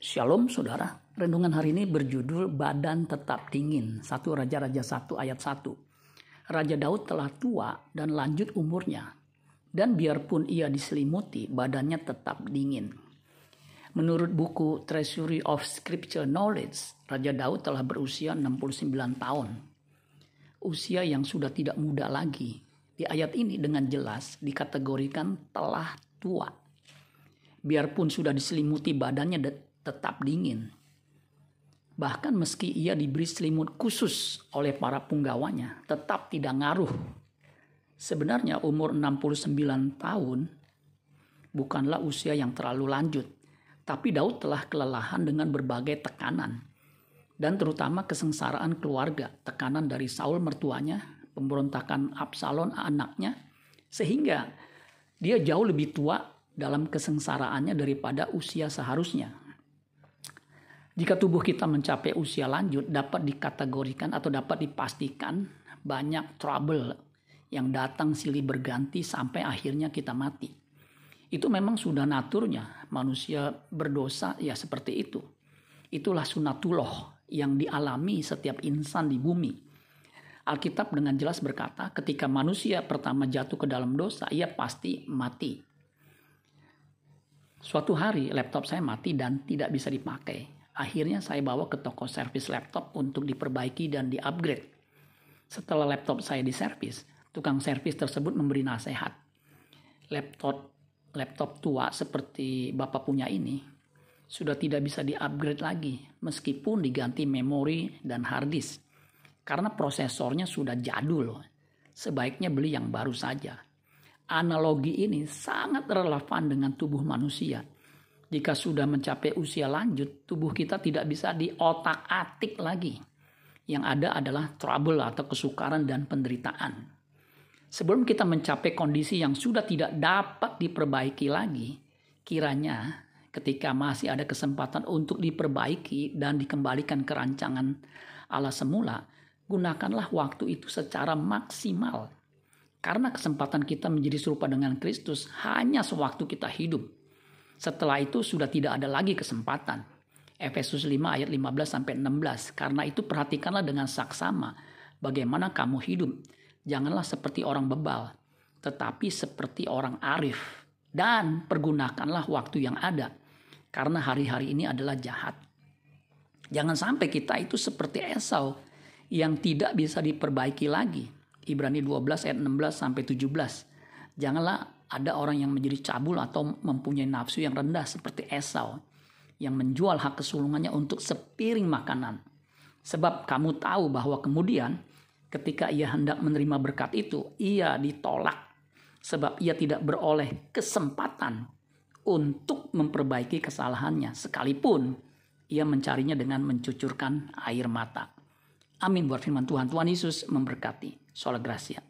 Shalom saudara, renungan hari ini berjudul Badan Tetap Dingin, 1 Raja-Raja 1 ayat 1. Raja Daud telah tua dan lanjut umurnya, dan biarpun ia diselimuti, badannya tetap dingin. Menurut buku Treasury of Scripture Knowledge, Raja Daud telah berusia 69 tahun. Usia yang sudah tidak muda lagi. Di ayat ini dengan jelas dikategorikan telah tua. Biarpun sudah diselimuti badannya tetap dingin. Bahkan meski ia diberi selimut khusus oleh para punggawanya, tetap tidak ngaruh. Sebenarnya umur 69 tahun bukanlah usia yang terlalu lanjut, tapi Daud telah kelelahan dengan berbagai tekanan dan terutama kesengsaraan keluarga, tekanan dari Saul mertuanya, pemberontakan Absalom anaknya, sehingga dia jauh lebih tua dalam kesengsaraannya daripada usia seharusnya. Jika tubuh kita mencapai usia lanjut dapat dikategorikan atau dapat dipastikan banyak trouble yang datang silih berganti sampai akhirnya kita mati. Itu memang sudah naturnya manusia berdosa ya seperti itu. Itulah sunatullah yang dialami setiap insan di bumi. Alkitab dengan jelas berkata ketika manusia pertama jatuh ke dalam dosa ia pasti mati. Suatu hari laptop saya mati dan tidak bisa dipakai Akhirnya saya bawa ke toko servis laptop untuk diperbaiki dan di-upgrade. Setelah laptop saya diservis, tukang servis tersebut memberi nasihat. Laptop laptop tua seperti Bapak punya ini sudah tidak bisa di-upgrade lagi meskipun diganti memori dan hard disk. Karena prosesornya sudah jadul. Sebaiknya beli yang baru saja. Analogi ini sangat relevan dengan tubuh manusia jika sudah mencapai usia lanjut, tubuh kita tidak bisa diotak-atik lagi. Yang ada adalah trouble atau kesukaran dan penderitaan. Sebelum kita mencapai kondisi yang sudah tidak dapat diperbaiki lagi, kiranya ketika masih ada kesempatan untuk diperbaiki dan dikembalikan ke rancangan Allah semula, gunakanlah waktu itu secara maksimal. Karena kesempatan kita menjadi serupa dengan Kristus hanya sewaktu kita hidup setelah itu sudah tidak ada lagi kesempatan. Efesus 5 ayat 15 sampai 16. Karena itu perhatikanlah dengan saksama bagaimana kamu hidup. Janganlah seperti orang bebal, tetapi seperti orang arif. Dan pergunakanlah waktu yang ada. Karena hari-hari ini adalah jahat. Jangan sampai kita itu seperti Esau yang tidak bisa diperbaiki lagi. Ibrani 12 ayat 16 sampai 17. Janganlah ada orang yang menjadi cabul atau mempunyai nafsu yang rendah seperti Esau yang menjual hak kesulungannya untuk sepiring makanan. Sebab kamu tahu bahwa kemudian ketika ia hendak menerima berkat itu, ia ditolak sebab ia tidak beroleh kesempatan untuk memperbaiki kesalahannya sekalipun ia mencarinya dengan mencucurkan air mata. Amin buat firman Tuhan. Tuhan Yesus memberkati. Sola Gracia.